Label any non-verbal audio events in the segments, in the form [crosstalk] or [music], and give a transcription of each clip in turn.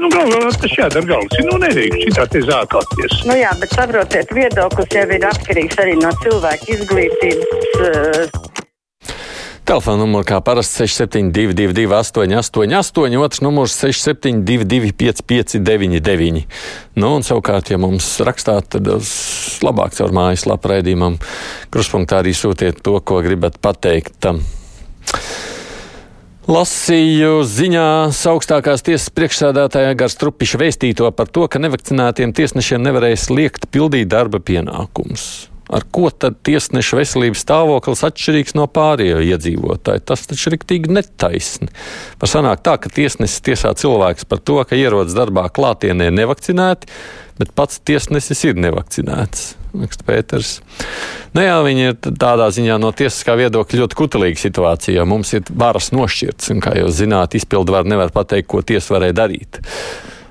Nu, galvā tas jādara galvas. Nu, nedrīkst šitā te zākāties. Nu jā, bet saprotiet, viedoklis jau ir atkarīgs arī no cilvēka izglītības. Uh... Telefona numurs kā parasti 6722, 888, otrs numurs 672, 559, nu, un savukārt, ja mums rakstāt, tad labāk caur mājaslapu raidījumam, kruspunktā arī sūtiet to, ko gribat pateikt. Lasīju ziņās augstākās tiesas priekšsēdētāja Gars Trupiša vēstīto par to, ka nevakcinētiem tiesnešiem nevarēs liekt pildīt darba pienākumus. Ar ko tad tiesneša veselības stāvoklis atšķirīgs no pārējo iedzīvotāju? Tas taču ir rīktīgi netaisni. Var sanākt tā, ka tiesnesis tiesā cilvēks par to, ka ierodas darbā klātienē nevakcinēti, bet pats tiesnesis ir nevakcinēts raksta Pēters. Nu, jā, viņi ir tādā ziņā no tiesiskā viedokļa ļoti kutelīga situācija, mums ir varas nošķirts, un, kā jūs zināt, izpildu var nevar pateikt, ko tiesa varēja darīt.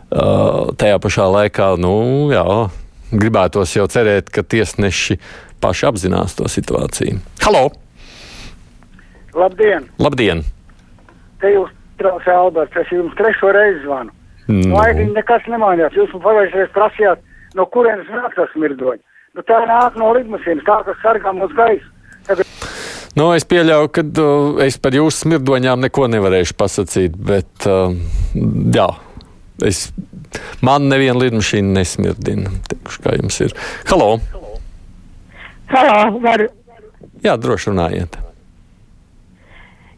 Uh, tajā pašā laikā, nu, jā, gribētos jau cerēt, ka tiesneši paši apzinās to situāciju. Halo! Labdien! Labdien! Te jūs traucē Alberts, es jums trešo reizi zvanu. Nu. No. Laimīgi nekas nemainījās. Jūs man pagājušajā prasījāt, no kurienes nāk tas mirdoņi. Nu, tā nāk no lidmašīnas, tā kas sargā mūsu gaisu. Tagad... Nu, es pieļauju, ka uh, es par jūsu smirdoņām neko nevarēšu pasakīt, bet uh, jā, es, man neviena lidmašīna nesmirdina. Teikšu, kā jums ir. Halo! Halo, var... Jā, droši runājiet.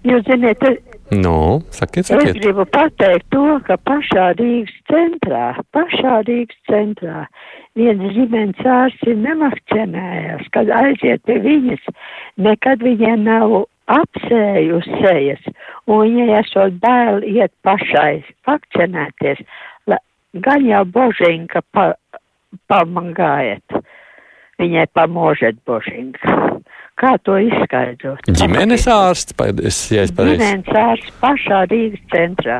Jūs ziniet, Nu, sakiet, sakiet. Es gribu pateikt to, ka pašā Rīgas centrā, pašā Rīgas centrā viens ģimenes ārsts ir nemakcenējās, kad aiziet pie viņas, nekad viņai nav apsēju sejas, un viņai esot bail iet pašai vakcinēties, gan jau božinka pa, pamangājiet, viņai pamožet božinka. Kā to izskaidrot? Ģimenes ārsts, paldies, ja es pareizi. Ģimenes ārsts pašā Rīgas centrā.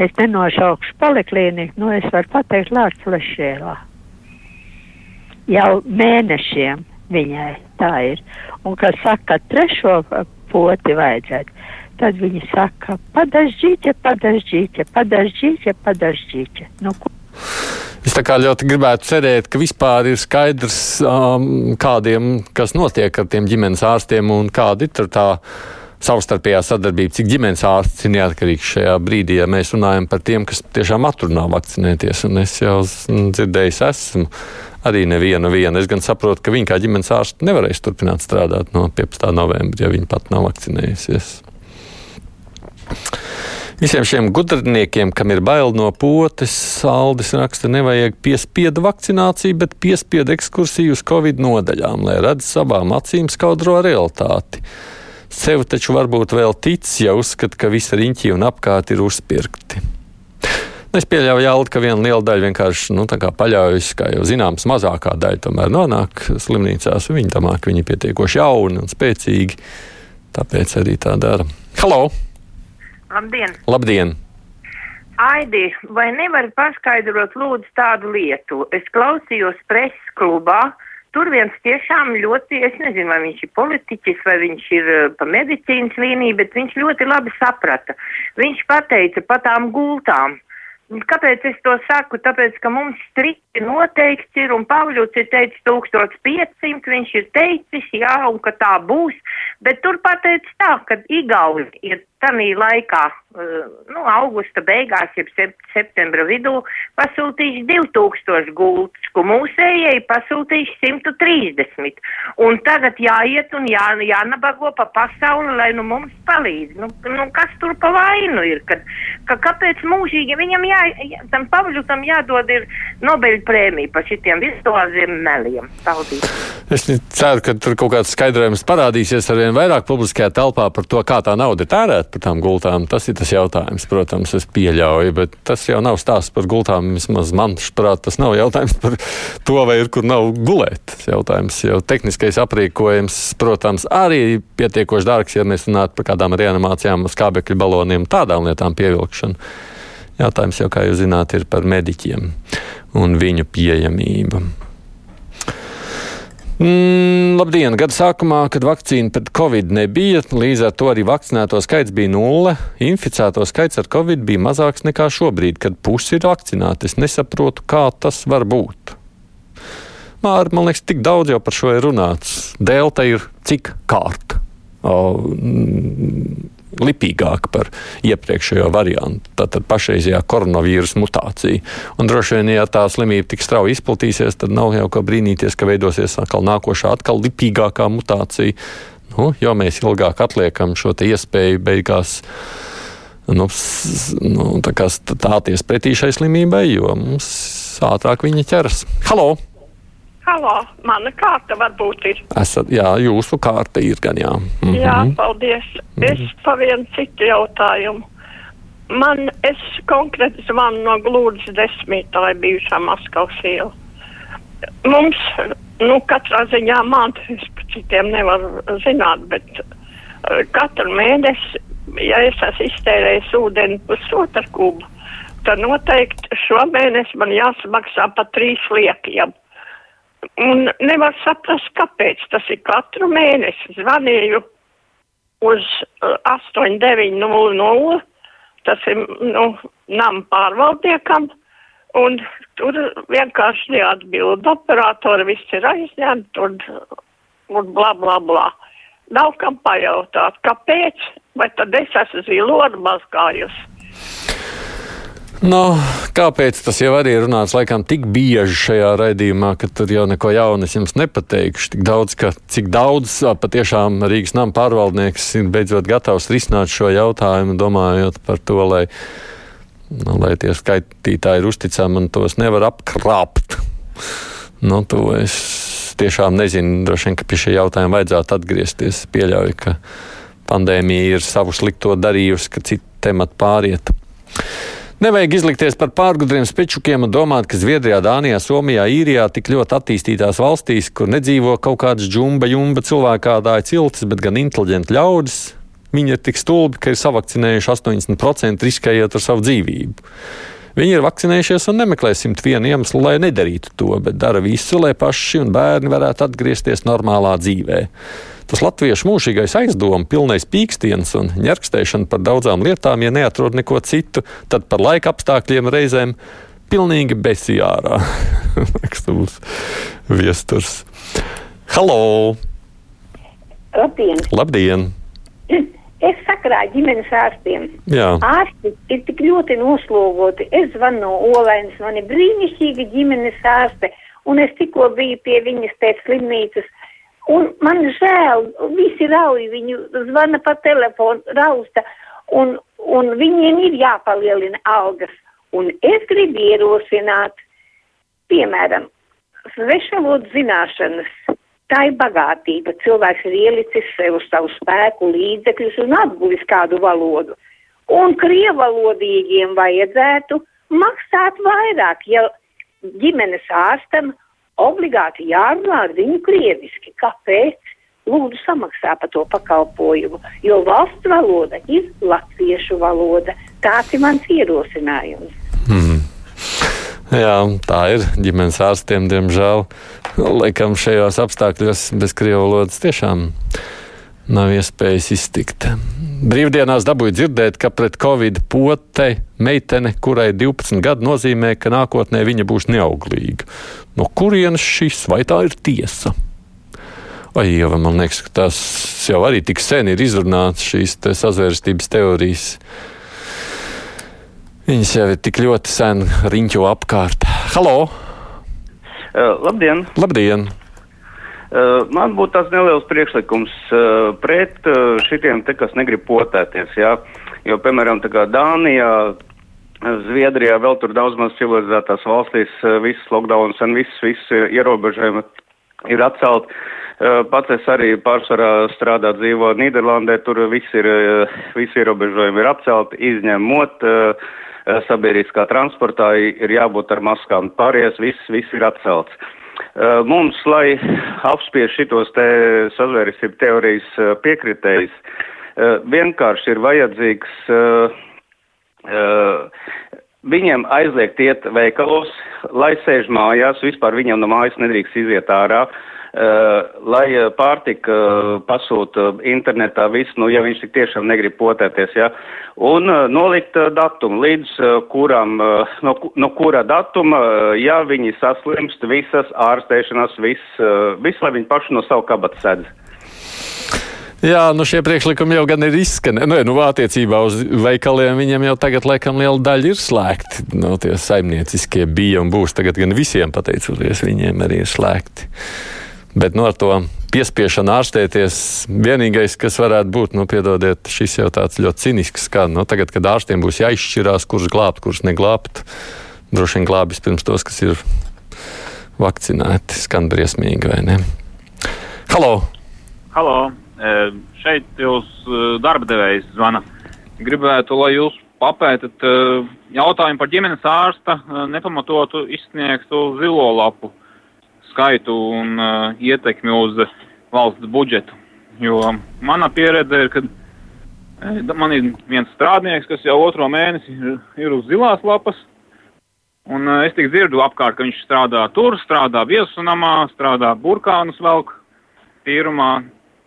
Es nenošaukšu poliklīniku, nu es varu pateikt Lārts Lešēlā. Jau mēnešiem viņai tā ir. Un, kad saka, trešo poti vajadzētu, tad viņi saka, padažģīķe, padažģīķe, padažģīķe, padažģīķe. Nu, Es tā kā ļoti gribētu cerēt, ka vispār ir skaidrs, um, kādiem, kas notiek ar tiem ģimenes ārstiem un kāda ir tā savstarpējā sadarbība, cik ģimenes ārsts ir neatkarīgs šajā brīdī, ja mēs runājam par tiem, kas tiešām atrunā vakcinēties. Un es jau dzirdēju, esmu arī nevienu vienu. Es gan saprotu, ka viņi kā ģimenes ārsti nevarēs turpināt strādāt no 15. novembra, ja viņi pat nav vakcinējusies. Visiem šiem gudrniekiem, kam ir bail no potes, Aldis raksta, nevajag piespiedu vakcināciju, bet piespiedu ekskursiju uz Covid nodaļām, lai redz savām acīm skaudro realitāti. Sev taču varbūt vēl tic, ja uzskata, ka visa riņķī un apkārt ir uzpirkti. Nu, es pieļauju, Jālda, ka viena liela daļa vienkārši nu, paļaujas, kā jau zināms, mazākā daļa tomēr nonāk slimnīcās. Viņi domā, ka viņi ir pietiekoši jauni un spēcīgi. Tāpēc arī tā dara. Halo! Labdien! Labdien. Aidi, vai nevar paskaidrot lūdzu tādu lietu? Es klausījos preses klubā, tur viens tiešām ļoti, es nezinu, vai viņš ir politiķis, vai viņš ir uh, pa medicīnas līniju, bet viņš ļoti labi saprata. Viņš pateica pa tām gultām. Kāpēc es to saku? Tāpēc, ka mums strikti noteikts ir, un Pāvļots ir teicis 1500, viņš ir teicis, jā, un ka tā būs, bet tur pateicis tā, ka Igauni ir tanī laikā Eh, nu, augusta beigās, jeb septembra vidū, pasūtījuši 2000 gultus, ko mūsējai pasūtījuši 130. Un tagad jāiet un jā, jānabago pa pasauli, lai nu mums palīdz. Nu, nu, kas tur pa vainu ir? Kad, ka, kāpēc mūžīgi viņam jā, tam Pavļutam jādod ir Nobeļa prēmija par šitiem virtuāliem meliem? Paldies! Es ceru, ka tur kaut kāds skaidrojums parādīsies ar vien vairāk publiskajā telpā par to, kā tā nauda ir tērēta par tām gultām. Tas ir tas jautājums, protams, es pieļauju, bet tas jau nav stāsts par gultām. Vismaz man šķiet, tas nav jautājums par to, vai ir kur nav gulēt. Jautājums jau tehniskais aprīkojums, protams, arī pietiekoši dārgs, ja mēs runātu par kādām reanimācijām, skābekļu baloniem, tādām lietām pievilkšanu. Jautājums jau, kā jūs zināt, ir par mediķiem un viņu pieejamību. Mm, labdien! Gada sākumā, kad vakcīna pret covid nebija, līdz ar to arī vakcinēto skaits bija nulle. Inficēto skaits ar covid bija mazāks nekā šobrīd, kad pusi ir vakcinēti. Es nesaprotu, kā tas var būt. Māri, man liekas, tik daudz jau par šo ir runāts. Delta ir cik kārta? O, mm, lipīgāka par iepriekšējo variantu, tātad pašreizējā koronavīrusa mutācija. Un droši vien, ja tā slimība tik strauji izplatīsies, tad nav jau ko brīnīties, ka veidosies atkal nākošā, atkal lipīgākā mutācija. Nu, jo mēs ilgāk atliekam šo iespēju beigās nu, nu, tā stāties pretī šai slimībai, jo mums ātrāk viņa ķeras. Halo! Halo, mana kārta varbūt ir. Esat, jā, jūsu kārta ir gan jā. Mm -hmm. Jā, paldies. Mm -hmm. Es pa vienu citu jautājumu. Man, es konkrēti zvanu no glūdas desmitāja bijušā Maskavas iela. Mums, nu, katrā ziņā es par citiem nevaru zināt, bet uh, katru mēnesi, ja es esmu iztērējis ūdeni pusotru kubu, tad noteikti šomēnes man jāsamaksā pa trīs liekiem. Un nevar saprast, kāpēc tas ir katru mēnesi. Zvanīju uz uh, 8900, tas ir nu, nam pārvaldniekam, un tur vienkārši neatbild. Operatori viss ir aizņemti un, un bla bla bla. Nav kam pajautāt, kāpēc, vai tad es esmu zilodu mazgājusi. Nu, kāpēc tas jau arī ir runāts laikam tik bieži šajā raidījumā, ka tur jau neko jaunu es jums nepateikšu. Tik daudz, ka cik daudz patiešām Rīgas nama pārvaldnieks ir beidzot gatavs risināt šo jautājumu, domājot par to, lai, nu, lai tie skaitītāji ir uzticami un tos nevar apkrāpt. Nu, to es tiešām nezinu. Droši vien, ka pie šī jautājuma vajadzētu atgriezties. Pieļauju, ka pandēmija ir savu slikto darījusi, ka citi temati pāriet. Nevajag izlikties par pārgudriem spečukiem un domāt, ka Zviedrijā, Dānijā, Somijā, Īrijā tik ļoti attīstītās valstīs, kur nedzīvo kaut kādas džumba, jumba cilvēkādāja ciltis, bet gan inteliģenti ļaudis, viņi ir tik stulbi, ka ir savakcinējuši 80% riskējot ar savu dzīvību. Viņi ir vakcinējušies un nemeklē 101 iemeslu, lai nedarītu to, bet dara visu, lai paši un bērni varētu atgriezties normālā dzīvēm. Tas latviešu mūžīgais aizdomu, pilnais pīkstiens un ņerkstēšana par daudzām lietām, ja neatrod neko citu, tad par laika apstākļiem reizēm pilnīgi besijārā. [laughs] Rakstūs viesturs. Halo! Labdien! Labdien. [clears throat] Es sakrāju ģimenes ārstiem. Jā. Ārsti ir tik ļoti noslogoti. Es zvanu no Olēnas, man ir brīnišķīga ģimenes ārste, un es tikko biju pie viņas pēc slimnīcas. Un man žēl, visi rauj, viņu zvana pa telefonu, rausta, un, un viņiem ir jāpalielina algas. Un es gribu ierosināt, piemēram, svešvalodu zināšanas. Tā ir bagātība. Cilvēks ir ielicis sev savu spēku, līdzekļus un apguvis kādu valodu. Un krievalodīgiem vajadzētu maksāt vairāk, ja ģimenes ārstam obligāti jārunā ar viņu krieviski. Kāpēc? Lūdzu, samaksā par to pakalpojumu, jo valsts valoda ir latviešu valoda. Tāds ir mans ierosinājums. Mm. Jā, tā ir ģimenes ārstiem, diemžēl. [laughs] Laikam šajos apstākļos bez krievu valodas tiešām nav iespējas iztikt. Brīvdienās dabūju dzirdēt, ka pret covid pote meitene, kurai 12 gadi nozīmē, ka nākotnē viņa būs neauglīga. No kurienes šis vai tā ir tiesa? Vai jau man liekas, ka tas jau arī tik sen ir izrunāts, šīs te sazvērstības teorijas. Viņas jau ir tik ļoti sen riņķo apkārt. Halo! Uh, labdien! Labdien! Uh, man būtu tāds neliels priekšlikums uh, pret uh, šitiem, te, kas negrib potēties. Jā? Jo, piemēram, Dānijā, Zviedrijā, vēl tur daudz maz civilizētās valstīs, visas lockdowns un visas, visas ierobežojumi ir atcelt. Pats es arī pārsvarā strādā dzīvo Nīderlandē, tur viss ir, visi ierobežojumi ir atcelti, izņemot sabiedriskā transportā ir jābūt ar maskām. Pārējais viss, viss ir atcelts. Eh, mums, lai apspiež šitos te sazvērstību teorijas eh, piekritējus, eh, vienkārši ir vajadzīgs viņiem aizliegt iet veikalos, lai sēž mājās, vispār viņam no mājas nedrīkst iziet ārā. Lai pārtika pasūta internetā visu, nu, ja viņš tik tiešām negrib potēties, ja, un nolikt datumu, līdz kuram, no, no kura datuma, ja viņi saslimst, visas ārstēšanas, viss, viss, lai viņi paši no savu kabatu sēdz. Jā, nu šie priekšlikumi jau gan ir izskanējuši. Nu, nu, attiecībā uz veikaliem viņiem jau tagad, laikam, liela daļa ir slēgti. Nu, tie saimnieciskie bija un būs tagad gan visiem, pateicoties viņiem, arī ir slēgti. Bet nu, to piespiešana ārstēties, vienīgais, kas varētu būt, nu, piedodiet, šis jau tāds ļoti cinisks, kā nu, tagad, kad ārstiem būs jāizšķirās, kurš glābt, kurš neglābt. Droši vien glābis pirms tos, kas ir vakcinēti. Skan briesmīgi, vai ne? Halo! Halo! Šeit jūs darba devējs zvana. Gribētu, lai jūs papētat jautājumu par ģimenes ārsta nepamatotu izsniegtu zilo lapu skaitu un ietekmi uz valsts budžetu. Jo mana pieredze ir, ka man ir viens strādnieks, kas jau otro mēnesi ir, ir uz zilās lapas. Un es tik dzirdu apkārt, ka viņš strādā tur, strādā viesunamā, strādā burkānus velk tīrumā,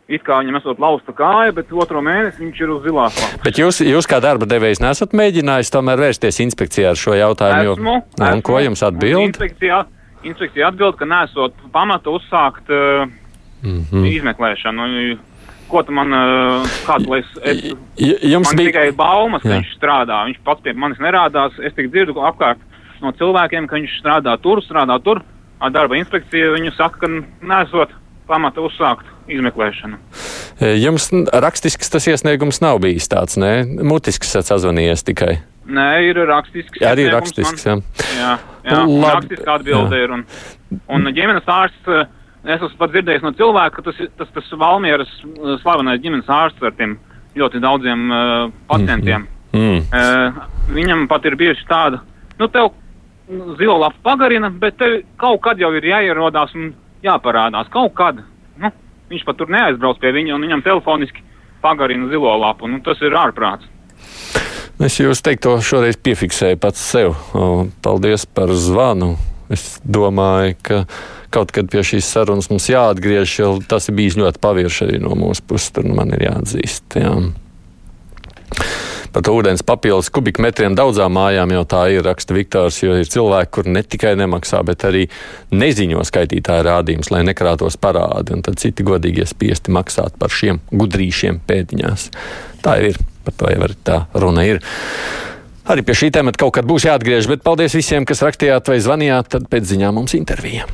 It kā viņam esot lausta kāja, bet otro mēnesi viņš ir uz zilās lapas. Bet jūs, jūs kā darba devējs nesat mēģinājis tomēr vērsties inspekcijā ar šo jautājumu? Esmu, jo, esmu, un ko jums atbild? Inspekcijā, inspekcijā atbild, ka nesot pamata uzsākt uh, mm -hmm. izmeklēšanu. Ko tu man, uh, kādu lai es, es jums bija tikai baumas, ka Jā. viņš strādā. Viņš pats pie manis nerādās. Es tik dzirdu apkārt no cilvēkiem, ka viņš strādā tur, strādā tur. Ar darba inspekciju viņu saka, ka nesot pamata uzsākt izmeklēšanu. E, jums rakstisks tas iesniegums nav bijis tāds, ne? Mutisks esat sazvanījies tikai. Nē, ir rakstisks. Jā, arī rakstisks, man. jā. Jā, jā Labi, rakstiska atbilde jā. ir. Un, un ģimenes ārsts, e, es esmu pat dzirdējis no cilvēka, ka tas, tas, tas Valmieras e, slavenais ģimenes ārsts ar tiem ļoti daudziem uh, pacientiem. Mm -hmm. uh, viņam pat ir bijuši tāda, nu, tev zila lapa pagarina, bet tev kaut kad jau ir jāierodās un jāparādās. Kaut kad. Nu, Viņš pat tur neaizbrauc pie viņa, un viņam telefoniski pagarina zilo lapu. Nu, tas ir ārprāts. Es jūs teikto šoreiz piefiksēju pats sev. Paldies par zvanu. Es domāju, ka kaut kad pie šīs sarunas mums jāatgriež, jo tas ir bijis ļoti pavirši arī no mūsu puses. Tur man ir jāatzīst. Jā par to ūdens papildus kubikmetriem daudzām mājām jau tā ir, raksta Viktors, jo ir cilvēki, kur ne tikai nemaksā, bet arī neziņo skaitītāju rādījumus, lai nekrātos parādi, un tad citi godīgie spiesti maksāt par šiem gudrīšiem pēdiņās. Tā ir, par to jau var tā runa ir. Arī pie šī temata kaut kad būs jāatgriež, bet paldies visiem, kas rakstījāt vai zvanījāt, tad pēc ziņām mums intervija.